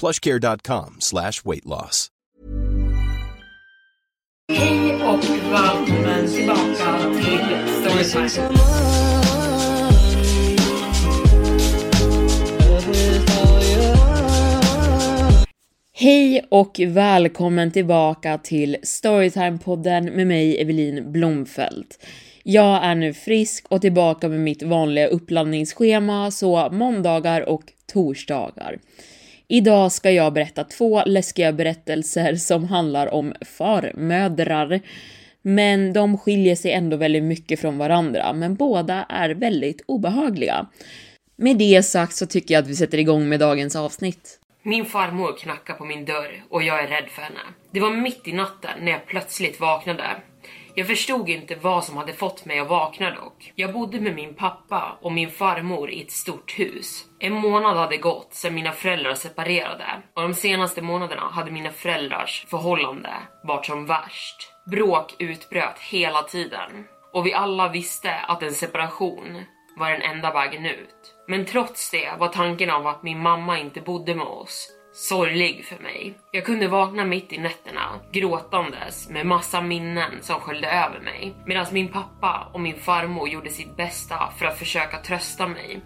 plushcare.com slash weight loss. Hej och välkommen tillbaka till Storytime. Hej och välkommen tillbaka till Storytime-podden med mig Evelin Blomfelt. Jag är nu frisk och tillbaka med mitt vanliga uppladdningsschema, så måndagar och torsdagar. Idag ska jag berätta två läskiga berättelser som handlar om farmödrar. Men de skiljer sig ändå väldigt mycket från varandra, men båda är väldigt obehagliga. Med det sagt så tycker jag att vi sätter igång med dagens avsnitt. Min farmor knackar på min dörr och jag är rädd för henne. Det var mitt i natten när jag plötsligt vaknade. Jag förstod inte vad som hade fått mig att vakna dock. Jag bodde med min pappa och min farmor i ett stort hus. En månad hade gått sedan mina föräldrar separerade och de senaste månaderna hade mina föräldrars förhållande varit som värst. Bråk utbröt hela tiden och vi alla visste att en separation var den enda vägen ut. Men trots det var tanken av att min mamma inte bodde med oss sorglig för mig. Jag kunde vakna mitt i nätterna gråtandes med massa minnen som sköljde över mig medan min pappa och min farmor gjorde sitt bästa för att försöka trösta mig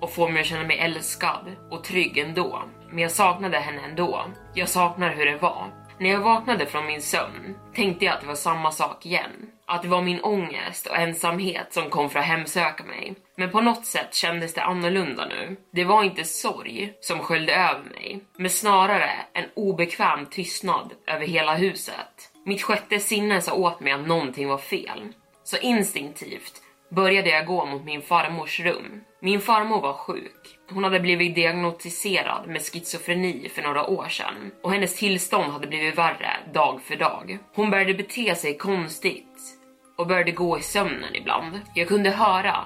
och få mig att känna mig älskad och trygg ändå. Men jag saknade henne ändå. Jag saknar hur det var. När jag vaknade från min sömn tänkte jag att det var samma sak igen. Att det var min ångest och ensamhet som kom för att hemsöka mig. Men på något sätt kändes det annorlunda nu. Det var inte sorg som sköljde över mig, men snarare en obekväm tystnad över hela huset. Mitt sjätte sinne sa åt mig att någonting var fel. Så instinktivt började jag gå mot min farmors rum. Min farmor var sjuk. Hon hade blivit diagnostiserad med schizofreni för några år sedan och hennes tillstånd hade blivit värre dag för dag. Hon började bete sig konstigt och började gå i sömnen ibland. Jag kunde höra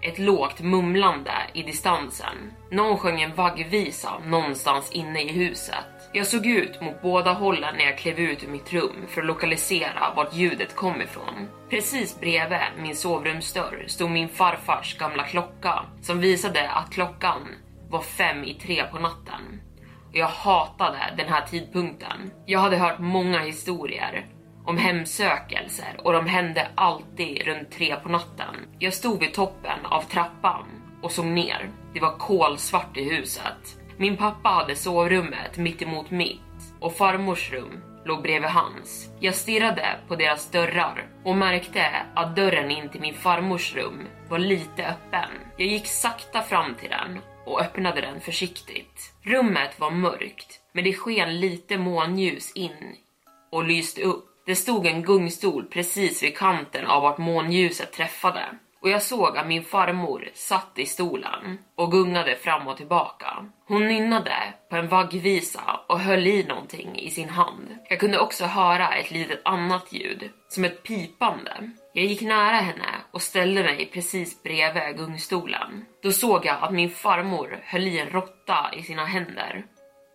ett lågt mumlande i distansen. Någon sjöng en vaggvisa någonstans inne i huset. Jag såg ut mot båda hållen när jag klev ut ur mitt rum för att lokalisera vart ljudet kom ifrån. Precis bredvid min sovrumsdörr stod min farfars gamla klocka som visade att klockan var fem i tre på natten. Och jag hatade den här tidpunkten. Jag hade hört många historier om hemsökelser och de hände alltid runt tre på natten. Jag stod vid toppen av trappan och såg ner. Det var kolsvart i huset. Min pappa hade sovrummet mitt emot mitt och farmors rum låg bredvid hans. Jag stirrade på deras dörrar och märkte att dörren in till min farmors rum var lite öppen. Jag gick sakta fram till den och öppnade den försiktigt. Rummet var mörkt, men det sken lite månljus in och lyste upp. Det stod en gungstol precis vid kanten av vart månljuset träffade och jag såg att min farmor satt i stolen och gungade fram och tillbaka. Hon nynnade på en vaggvisa och höll i någonting i sin hand. Jag kunde också höra ett litet annat ljud, som ett pipande. Jag gick nära henne och ställde mig precis bredvid gungstolen. Då såg jag att min farmor höll i en råtta i sina händer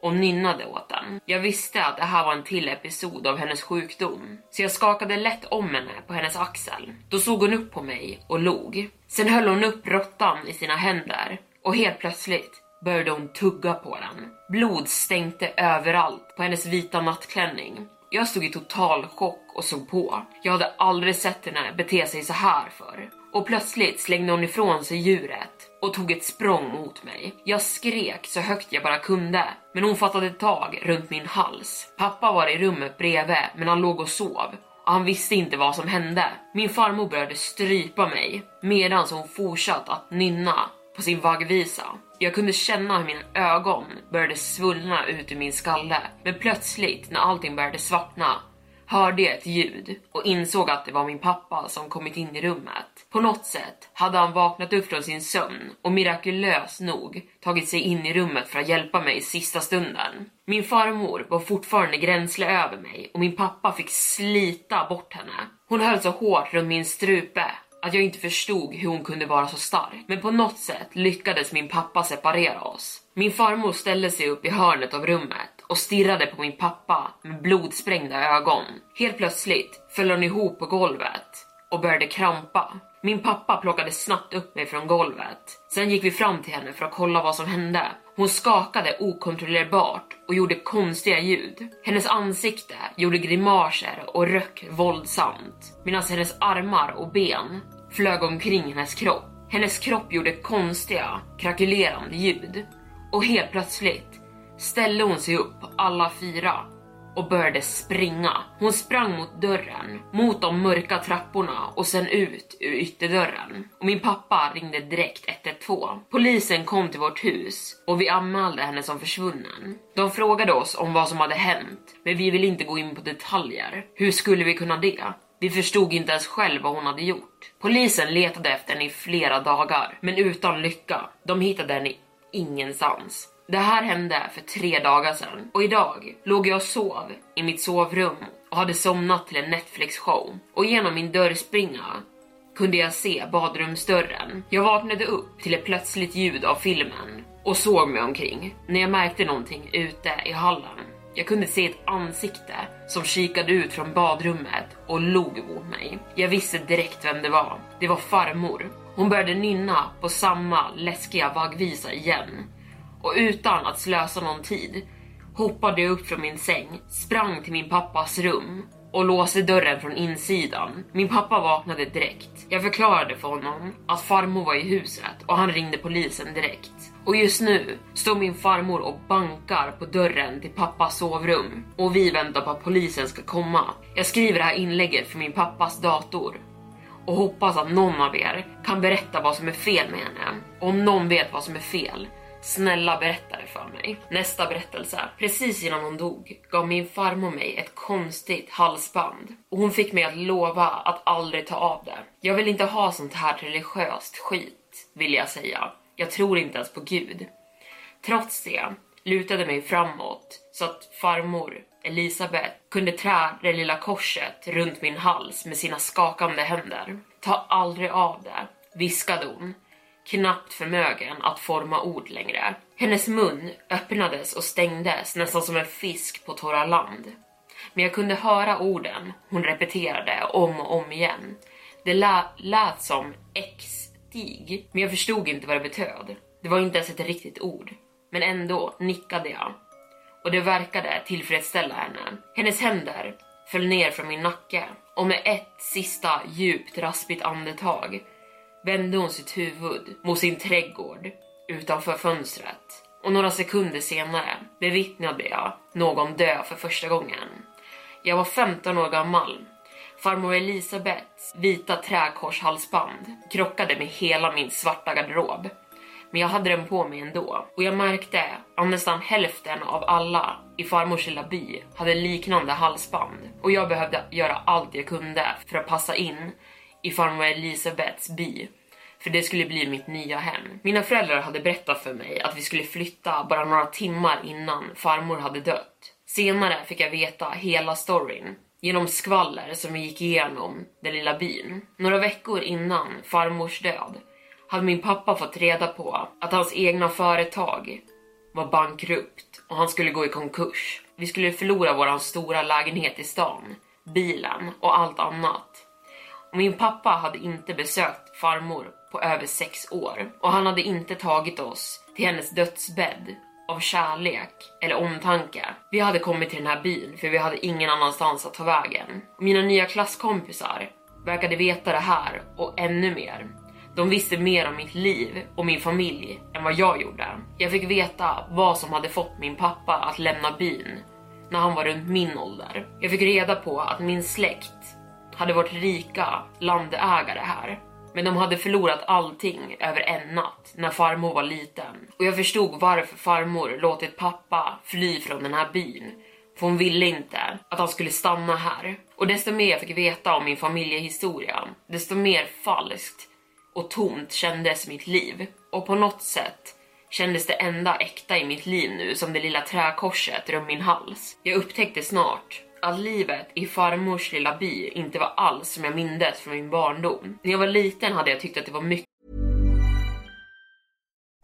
och nynnade åt den. Jag visste att det här var en till episod av hennes sjukdom, så jag skakade lätt om henne på hennes axel. Då såg hon upp på mig och log. Sen höll hon upp råttan i sina händer och helt plötsligt började hon tugga på den. Blod stänkte överallt på hennes vita nattklänning. Jag stod i total chock och såg på. Jag hade aldrig sett henne bete sig så här förr. Och plötsligt slängde hon ifrån sig djuret och tog ett språng mot mig. Jag skrek så högt jag bara kunde, men hon fattade tag runt min hals. Pappa var i rummet bredvid, men han låg och sov och han visste inte vad som hände. Min farmor började strypa mig medan hon fortsatte att nynna på sin vaggvisa. Jag kunde känna hur mina ögon började svullna ut ur min skalle, men plötsligt när allting började svartna hörde jag ett ljud och insåg att det var min pappa som kommit in i rummet. På något sätt hade han vaknat upp från sin sömn och mirakulöst nog tagit sig in i rummet för att hjälpa mig i sista stunden. Min farmor var fortfarande gränsle över mig och min pappa fick slita bort henne. Hon höll så hårt runt min strupe att jag inte förstod hur hon kunde vara så stark. Men på något sätt lyckades min pappa separera oss. Min farmor ställde sig upp i hörnet av rummet och stirrade på min pappa med blodsprängda ögon. Helt plötsligt föll hon ihop på golvet och började krampa. Min pappa plockade snabbt upp mig från golvet. Sen gick vi fram till henne för att kolla vad som hände. Hon skakade okontrollerbart och gjorde konstiga ljud. Hennes ansikte gjorde grimaser och röck våldsamt medan hennes armar och ben flög omkring hennes kropp. Hennes kropp gjorde konstiga krackelerande ljud och helt plötsligt ställde hon sig upp alla fyra och började springa. Hon sprang mot dörren, mot de mörka trapporna och sen ut ur ytterdörren. Och min pappa ringde direkt 112. Polisen kom till vårt hus och vi anmälde henne som försvunnen. De frågade oss om vad som hade hänt, men vi ville inte gå in på detaljer. Hur skulle vi kunna det? Vi förstod inte ens själv vad hon hade gjort. Polisen letade efter henne i flera dagar, men utan lycka. De hittade henne ingenstans. Det här hände för tre dagar sedan och idag låg jag och sov i mitt sovrum och hade somnat till en Netflix show och genom min dörrspringa kunde jag se badrumsdörren. Jag vaknade upp till ett plötsligt ljud av filmen och såg mig omkring när jag märkte någonting ute i hallen. Jag kunde se ett ansikte som kikade ut från badrummet och log mot mig. Jag visste direkt vem det var. Det var farmor. Hon började nynna på samma läskiga vaggvisa igen och utan att slösa någon tid hoppade jag upp från min säng, sprang till min pappas rum och låste dörren från insidan. Min pappa vaknade direkt. Jag förklarade för honom att farmor var i huset och han ringde polisen direkt. Och just nu står min farmor och bankar på dörren till pappas sovrum och vi väntar på att polisen ska komma. Jag skriver det här inlägget för min pappas dator och hoppas att någon av er kan berätta vad som är fel med henne. Om någon vet vad som är fel Snälla berätta det för mig. Nästa berättelse. Precis innan hon dog gav min farmor mig ett konstigt halsband och hon fick mig att lova att aldrig ta av det. Jag vill inte ha sånt här religiöst skit, vill jag säga. Jag tror inte ens på Gud. Trots det lutade mig framåt så att farmor Elisabeth kunde trä det lilla korset runt min hals med sina skakande händer. Ta aldrig av det, viskade hon knappt förmögen att forma ord längre. Hennes mun öppnades och stängdes nästan som en fisk på torra land. Men jag kunde höra orden hon repeterade om och om igen. Det lä lät som X-stig, men jag förstod inte vad det betöd. Det var inte ens ett riktigt ord. Men ändå nickade jag. Och det verkade tillfredsställa henne. Hennes händer föll ner från min nacke och med ett sista djupt raspigt andetag vände hon sitt huvud mot sin trädgård utanför fönstret och några sekunder senare bevittnade jag någon dö för första gången. Jag var 15 år gammal. Farmor Elisabeths vita träkorshalsband krockade med hela min svarta garderob. Men jag hade den på mig ändå och jag märkte att nästan hälften av alla i farmors lilla by hade liknande halsband och jag behövde göra allt jag kunde för att passa in i farmor Elisabeths by för det skulle bli mitt nya hem. Mina föräldrar hade berättat för mig att vi skulle flytta bara några timmar innan farmor hade dött. Senare fick jag veta hela storyn genom skvaller som vi gick igenom den lilla byn. Några veckor innan farmors död hade min pappa fått reda på att hans egna företag var bankrupt och han skulle gå i konkurs. Vi skulle förlora våran stora lägenhet i stan, bilen och allt annat. Och min pappa hade inte besökt farmor på över sex år och han hade inte tagit oss till hennes dödsbädd av kärlek eller omtanke. Vi hade kommit till den här byn för vi hade ingen annanstans att ta vägen. Mina nya klasskompisar verkade veta det här och ännu mer. De visste mer om mitt liv och min familj än vad jag gjorde. Jag fick veta vad som hade fått min pappa att lämna byn när han var runt min ålder. Jag fick reda på att min släkt hade varit rika landägare här. Men de hade förlorat allting över en natt när farmor var liten. Och jag förstod varför farmor låtit pappa fly från den här byn. För hon ville inte att han skulle stanna här. Och desto mer jag fick veta om min familjehistoria, desto mer falskt och tomt kändes mitt liv. Och på något sätt kändes det enda äkta i mitt liv nu som det lilla träkorset runt min hals. Jag upptäckte snart att livet i farmors lilla by inte var alls som jag mindes från min barndom. När jag var liten hade jag tyckt att det var mycket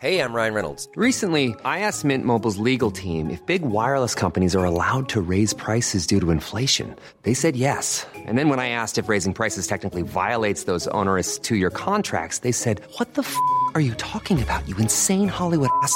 Hey, I'm Ryan Reynolds. Recently, I asked Mint Mobile's legal team if big wireless companies are allowed to raise prices due to inflation. They said yes. And then when I asked if raising prices technically violates those onerous two-year contracts, they said, "What the f*** are you talking about? You insane Hollywood ass."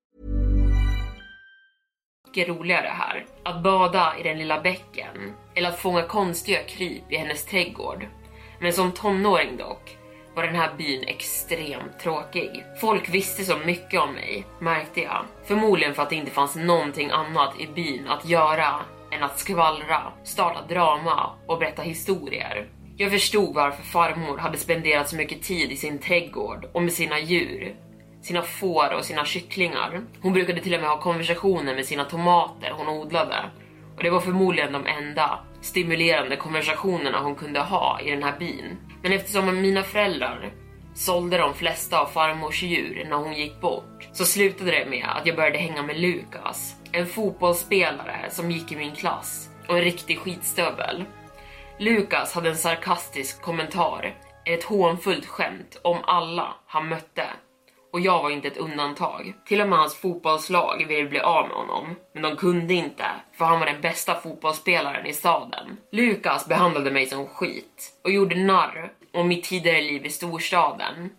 Mycket roligare här. Att bada i den lilla bäcken eller att fånga konstiga kryp i hennes trädgård. Men som tonåring dock var den här byn extremt tråkig. Folk visste så mycket om mig, märkte jag. Förmodligen för att det inte fanns någonting annat i byn att göra än att skvallra, starta drama och berätta historier. Jag förstod varför farmor hade spenderat så mycket tid i sin trädgård och med sina djur sina får och sina kycklingar. Hon brukade till och med ha konversationer med sina tomater hon odlade. Och det var förmodligen de enda stimulerande konversationerna hon kunde ha i den här byn. Men eftersom mina föräldrar sålde de flesta av farmors djur när hon gick bort så slutade det med att jag började hänga med Lukas. En fotbollsspelare som gick i min klass och en riktig skitstövel. Lukas hade en sarkastisk kommentar, ett hånfullt skämt om alla han mötte och jag var inte ett undantag. Till och med hans fotbollslag ville bli av med honom, men de kunde inte, för han var den bästa fotbollsspelaren i staden. Lukas behandlade mig som skit och gjorde narr om mitt tidigare liv i storstaden.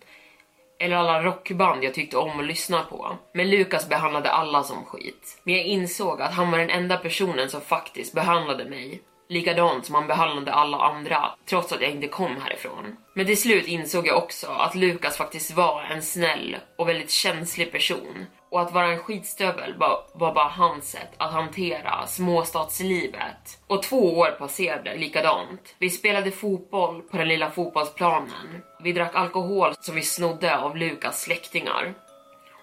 Eller alla rockband jag tyckte om att lyssna på. Men Lukas behandlade alla som skit. Men jag insåg att han var den enda personen som faktiskt behandlade mig likadant som han behandlade alla andra, trots att jag inte kom härifrån. Men till slut insåg jag också att Lukas faktiskt var en snäll och väldigt känslig person. Och att vara en skitstövel var, var bara hans sätt att hantera småstadslivet. Och två år passerade likadant. Vi spelade fotboll på den lilla fotbollsplanen. Vi drack alkohol som vi snodde av Lukas släktingar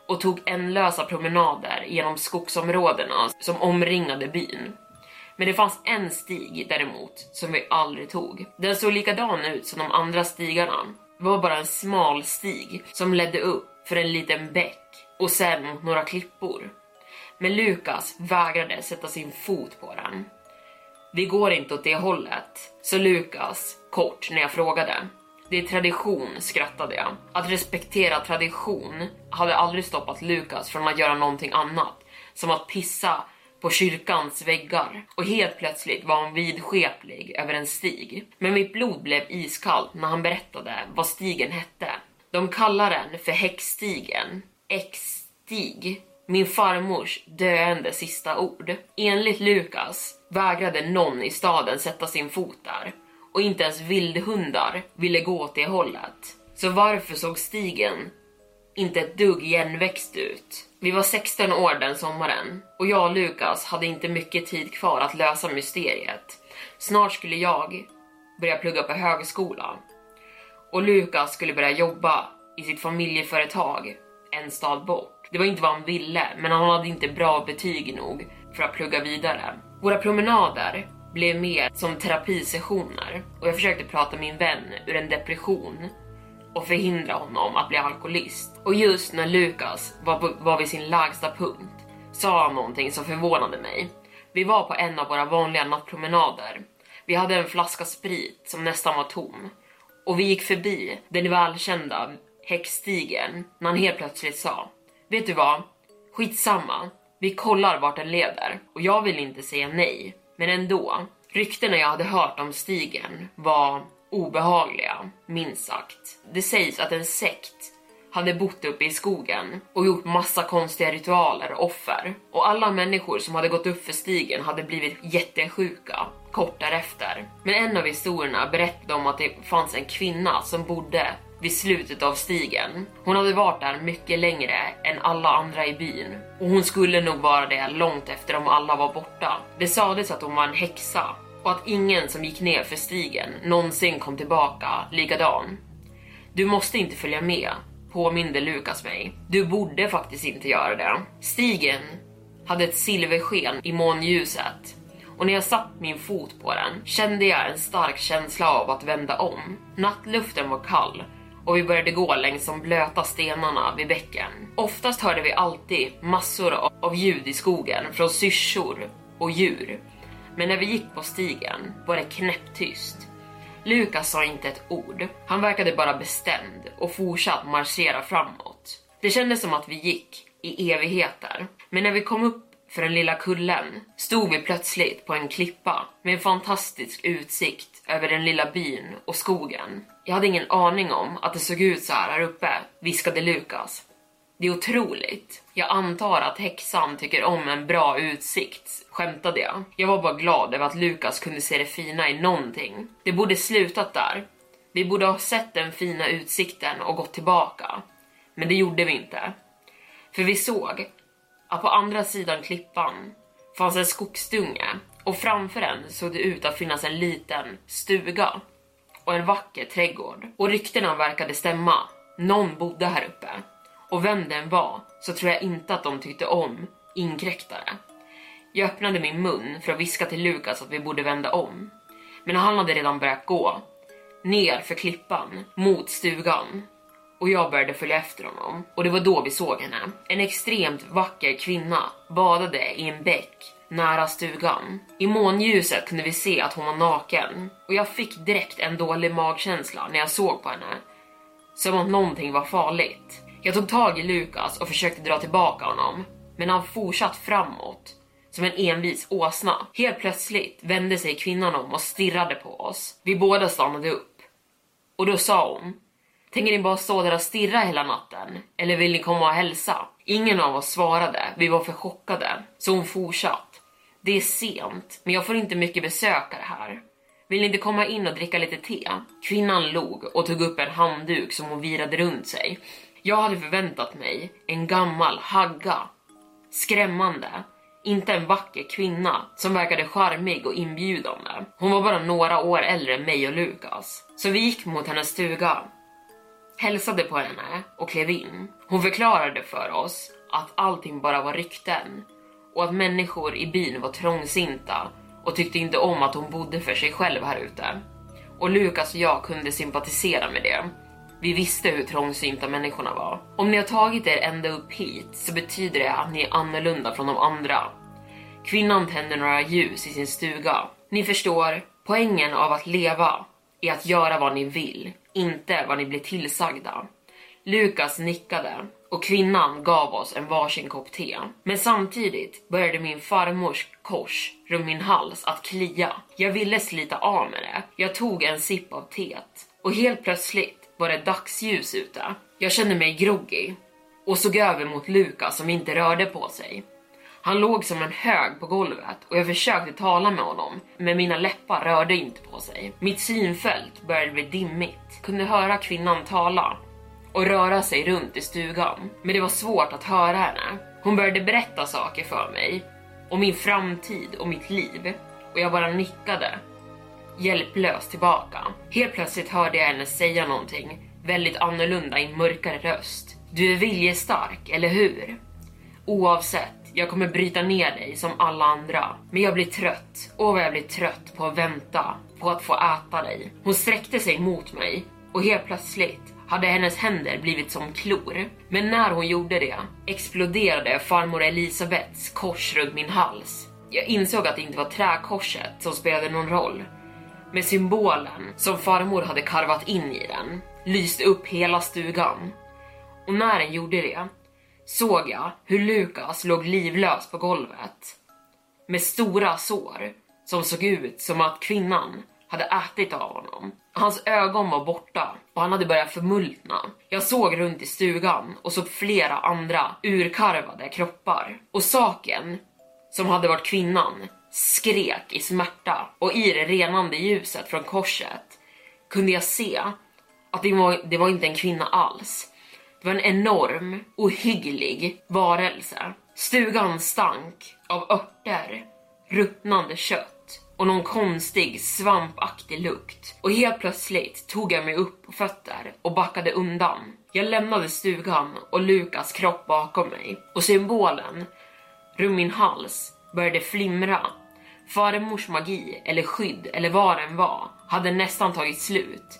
och tog ändlösa promenader genom skogsområdena som omringade byn. Men det fanns en stig däremot som vi aldrig tog. Den såg likadan ut som de andra stigarna. Det var bara en smal stig som ledde upp för en liten bäck och sen mot några klippor. Men Lukas vägrade sätta sin fot på den. Vi går inte åt det hållet, så Lukas kort när jag frågade. Det är tradition, skrattade jag. Att respektera tradition hade aldrig stoppat Lukas från att göra någonting annat, som att pissa på kyrkans väggar och helt plötsligt var han vidskeplig över en stig. Men mitt blod blev iskallt när han berättade vad stigen hette. De kallar den för häxstigen, X-stig, min farmors döende sista ord. Enligt Lukas vägrade någon i staden sätta sin fot där och inte ens vildhundar ville gå åt det hållet. Så varför såg stigen inte ett dugg igenväxt ut? Vi var 16 år den sommaren och jag och Lukas hade inte mycket tid kvar att lösa mysteriet. Snart skulle jag börja plugga på högskola och Lukas skulle börja jobba i sitt familjeföretag en stad bort. Det var inte vad han ville, men han hade inte bra betyg nog för att plugga vidare. Våra promenader blev mer som terapisessioner och jag försökte prata min vän ur en depression och förhindra honom att bli alkoholist. Och just när Lukas var, på, var vid sin lägsta punkt sa han någonting som förvånade mig. Vi var på en av våra vanliga nattpromenader. Vi hade en flaska sprit som nästan var tom och vi gick förbi den välkända häxstigen när han helt plötsligt sa Vet du vad? Skitsamma. Vi kollar vart den leder och jag vill inte säga nej, men ändå. Ryktena jag hade hört om stigen var obehagliga, minst sagt. Det sägs att en sekt hade bott uppe i skogen och gjort massa konstiga ritualer och offer. Och alla människor som hade gått upp för stigen hade blivit jättesjuka kort därefter. Men en av historierna berättade om att det fanns en kvinna som bodde vid slutet av stigen. Hon hade varit där mycket längre än alla andra i byn och hon skulle nog vara det långt efter om alla var borta. Det sades att hon var en häxa och att ingen som gick ner för stigen någonsin kom tillbaka likadan. Du måste inte följa med, påminde Lukas mig. Du borde faktiskt inte göra det. Stigen hade ett silversken i månljuset och när jag satt min fot på den kände jag en stark känsla av att vända om. Nattluften var kall och vi började gå längs de blöta stenarna vid bäcken. Oftast hörde vi alltid massor av ljud i skogen från syrsor och djur. Men när vi gick på stigen var det knäpptyst. Lukas sa inte ett ord. Han verkade bara bestämd och fortsatt marschera framåt. Det kändes som att vi gick i evigheter. Men när vi kom upp för den lilla kullen stod vi plötsligt på en klippa med en fantastisk utsikt över den lilla byn och skogen. Jag hade ingen aning om att det såg ut så här här uppe, viskade Lukas. Det är otroligt. Jag antar att häxan tycker om en bra utsikt, skämtade jag. Jag var bara glad över att Lukas kunde se det fina i någonting. Det borde slutat där. Vi borde ha sett den fina utsikten och gått tillbaka. Men det gjorde vi inte. För vi såg att på andra sidan klippan fanns en skogsdunge och framför den såg det ut att finnas en liten stuga och en vacker trädgård. Och ryktena verkade stämma. Någon bodde här uppe. Och vem den var så tror jag inte att de tyckte om inkräktare. Jag öppnade min mun för att viska till Lukas att vi borde vända om. Men han hade redan börjat gå. Ner för klippan, mot stugan. Och jag började följa efter honom. Och det var då vi såg henne. En extremt vacker kvinna badade i en bäck nära stugan. I månljuset kunde vi se att hon var naken. Och jag fick direkt en dålig magkänsla när jag såg på henne. Som att någonting var farligt. Jag tog tag i Lukas och försökte dra tillbaka honom. Men han fortsatt framåt som en envis åsna. Helt plötsligt vände sig kvinnan om och stirrade på oss. Vi båda stannade upp. Och då sa hon Tänker ni bara stå där och stirra hela natten? Eller vill ni komma och hälsa? Ingen av oss svarade, vi var för chockade. Så hon fortsatt. Det är sent, men jag får inte mycket besökare här. Vill ni inte komma in och dricka lite te? Kvinnan log och tog upp en handduk som hon virade runt sig. Jag hade förväntat mig en gammal hagga. Skrämmande. Inte en vacker kvinna som verkade charmig och inbjudande. Hon var bara några år äldre än mig och Lukas. Så vi gick mot hennes stuga hälsade på henne och klev in. Hon förklarade för oss att allting bara var rykten och att människor i byn var trångsinta och tyckte inte om att hon bodde för sig själv här ute. Och Lukas och jag kunde sympatisera med det. Vi visste hur trångsynta människorna var. Om ni har tagit er ända upp hit så betyder det att ni är annorlunda från de andra. Kvinnan tände några ljus i sin stuga. Ni förstår, poängen av att leva är att göra vad ni vill, inte vad ni blir tillsagda. Lukas nickade och kvinnan gav oss en varsin kopp te. Men samtidigt började min farmors kors runt min hals att klia. Jag ville slita av med det. Jag tog en sipp av teet och helt plötsligt var det dagsljus ute. Jag kände mig groggy och såg över mot Lukas som inte rörde på sig. Han låg som en hög på golvet och jag försökte tala med honom, men mina läppar rörde inte på sig. Mitt synfält började bli dimmigt, kunde höra kvinnan tala och röra sig runt i stugan. Men det var svårt att höra henne. Hon började berätta saker för mig om min framtid och mitt liv och jag bara nickade hjälplöst tillbaka. Helt plötsligt hörde jag henne säga någonting väldigt annorlunda i en mörkare röst. Du är viljestark, eller hur? Oavsett, jag kommer bryta ner dig som alla andra. Men jag blir trött. Åh vad jag blir trött på att vänta på att få äta dig. Hon sträckte sig mot mig och helt plötsligt hade hennes händer blivit som klor. Men när hon gjorde det exploderade farmor Elisabeths kors runt min hals. Jag insåg att det inte var träkorset som spelade någon roll. Med symbolen som farmor hade karvat in i den lyste upp hela stugan. Och när den gjorde det såg jag hur Lukas låg livlös på golvet med stora sår som såg ut som att kvinnan hade ätit av honom. Hans ögon var borta och han hade börjat förmultna. Jag såg runt i stugan och såg flera andra urkarvade kroppar. Och saken som hade varit kvinnan skrek i smärta och i det renande ljuset från korset kunde jag se att det var, det var inte en kvinna alls. Det var en enorm, ohygglig varelse. Stugan stank av örter, ruttnande kött och någon konstig svampaktig lukt. Och helt plötsligt tog jag mig upp på fötter och backade undan. Jag lämnade stugan och Lukas kropp bakom mig och symbolen runt min hals började flimra. Farmors magi eller skydd eller vad den var hade nästan tagit slut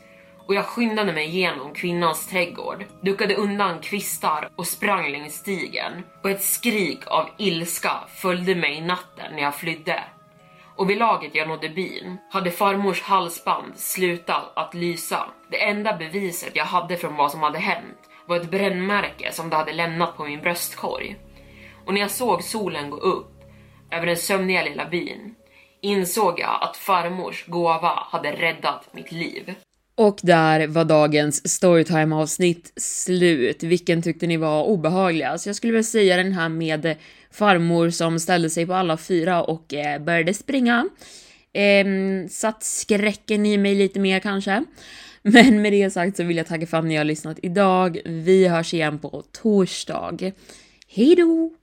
och jag skyndade mig igenom kvinnans trädgård, duckade undan kvistar och sprang längs stigen och ett skrik av ilska följde mig i natten när jag flydde. Och vid laget jag nådde byn hade farmors halsband slutat att lysa. Det enda beviset jag hade från vad som hade hänt var ett brännmärke som det hade lämnat på min bröstkorg. Och när jag såg solen gå upp över den sömniga lilla byn insåg jag att farmors gåva hade räddat mitt liv. Och där var dagens storytime-avsnitt slut. Vilken tyckte ni var obehagligast? Jag skulle vilja säga den här med farmor som ställde sig på alla fyra och eh, började springa. Eh, satt skräcken i mig lite mer kanske. Men med det sagt så vill jag tacka för att ni har lyssnat idag. Vi hörs igen på torsdag. Hejdå!